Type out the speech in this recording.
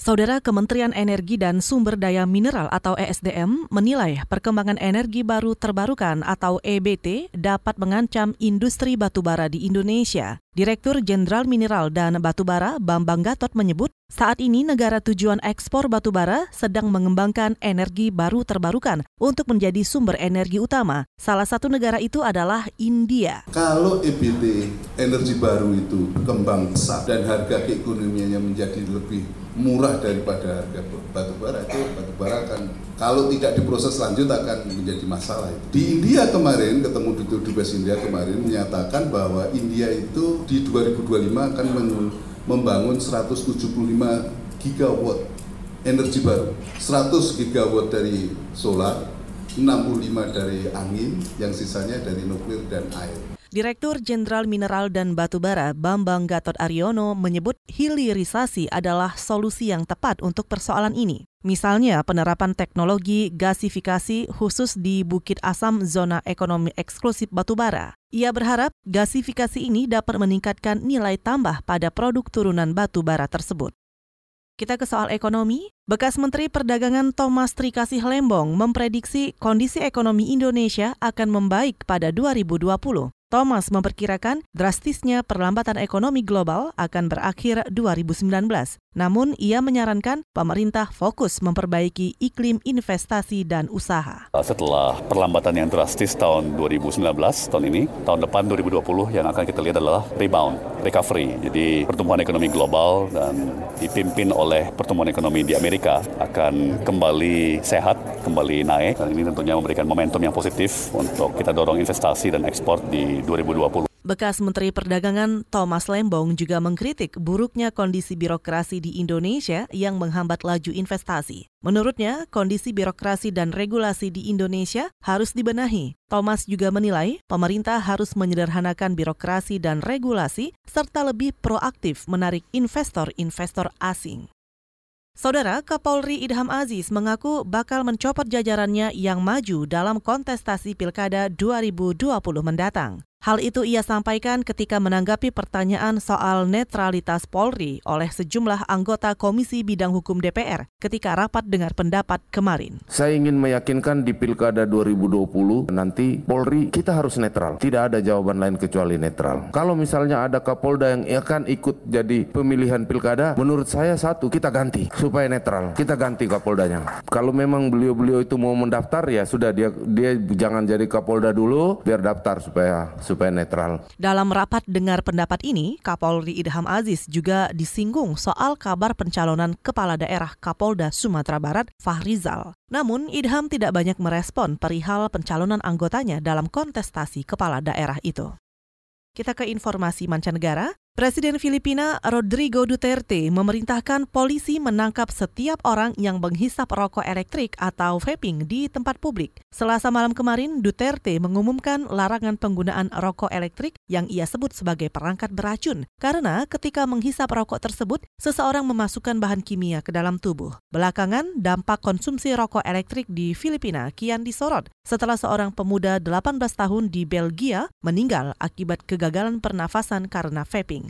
Saudara Kementerian Energi dan Sumber Daya Mineral atau ESDM menilai perkembangan energi baru terbarukan atau EBT dapat mengancam industri batubara di Indonesia. Direktur Jenderal Mineral dan Batubara Bambang Gatot menyebut saat ini negara tujuan ekspor batubara sedang mengembangkan energi baru terbarukan untuk menjadi sumber energi utama. Salah satu negara itu adalah India. Kalau EBT energi baru itu berkembang pesat dan harga keekonomiannya menjadi lebih murah daripada harga batubara itu batubara akan kalau tidak diproses lanjut akan menjadi masalah. Di India kemarin ketemu di Dubes India kemarin menyatakan bahwa India itu di 2025 akan membangun 175 gigawatt energi baru. 100 gigawatt dari solar, 65 dari angin, yang sisanya dari nuklir dan air. Direktur Jenderal Mineral dan Batubara Bambang Gatot Aryono menyebut hilirisasi adalah solusi yang tepat untuk persoalan ini. Misalnya penerapan teknologi gasifikasi khusus di Bukit Asam zona ekonomi eksklusif batubara. Ia berharap gasifikasi ini dapat meningkatkan nilai tambah pada produk turunan batubara tersebut. Kita ke soal ekonomi. Bekas Menteri Perdagangan Thomas Trikasih Lembong memprediksi kondisi ekonomi Indonesia akan membaik pada 2020. Thomas memperkirakan drastisnya perlambatan ekonomi global akan berakhir 2019. Namun, ia menyarankan pemerintah fokus memperbaiki iklim investasi dan usaha. Setelah perlambatan yang drastis tahun 2019, tahun ini, tahun depan 2020 yang akan kita lihat adalah rebound, recovery. Jadi pertumbuhan ekonomi global dan dipimpin oleh pertumbuhan ekonomi di Amerika akan kembali sehat, kembali naik. Dan ini tentunya memberikan momentum yang positif untuk kita dorong investasi dan ekspor di 2020. Bekas Menteri Perdagangan Thomas Lembong juga mengkritik buruknya kondisi birokrasi di Indonesia yang menghambat laju investasi. Menurutnya, kondisi birokrasi dan regulasi di Indonesia harus dibenahi. Thomas juga menilai pemerintah harus menyederhanakan birokrasi dan regulasi serta lebih proaktif menarik investor-investor asing. Saudara Kapolri Idham Aziz mengaku bakal mencopot jajarannya yang maju dalam kontestasi Pilkada 2020 mendatang. Hal itu ia sampaikan ketika menanggapi pertanyaan soal netralitas Polri oleh sejumlah anggota Komisi Bidang Hukum DPR ketika rapat dengar pendapat kemarin. Saya ingin meyakinkan di Pilkada 2020 nanti Polri kita harus netral. Tidak ada jawaban lain kecuali netral. Kalau misalnya ada Kapolda yang akan ikut jadi pemilihan Pilkada, menurut saya satu kita ganti supaya netral. Kita ganti Kapoldanya. Kalau memang beliau-beliau itu mau mendaftar ya sudah dia dia jangan jadi Kapolda dulu biar daftar supaya supaya netral. Dalam rapat dengar pendapat ini, Kapolri Idham Aziz juga disinggung soal kabar pencalonan kepala daerah Kapolda Sumatera Barat Fahrizal. Namun, Idham tidak banyak merespon perihal pencalonan anggotanya dalam kontestasi kepala daerah itu. Kita ke informasi mancanegara. Presiden Filipina Rodrigo Duterte memerintahkan polisi menangkap setiap orang yang menghisap rokok elektrik atau vaping di tempat publik. Selasa malam kemarin, Duterte mengumumkan larangan penggunaan rokok elektrik yang ia sebut sebagai perangkat beracun karena ketika menghisap rokok tersebut, seseorang memasukkan bahan kimia ke dalam tubuh. Belakangan, dampak konsumsi rokok elektrik di Filipina kian disorot setelah seorang pemuda 18 tahun di Belgia meninggal akibat kegagalan pernafasan karena vaping.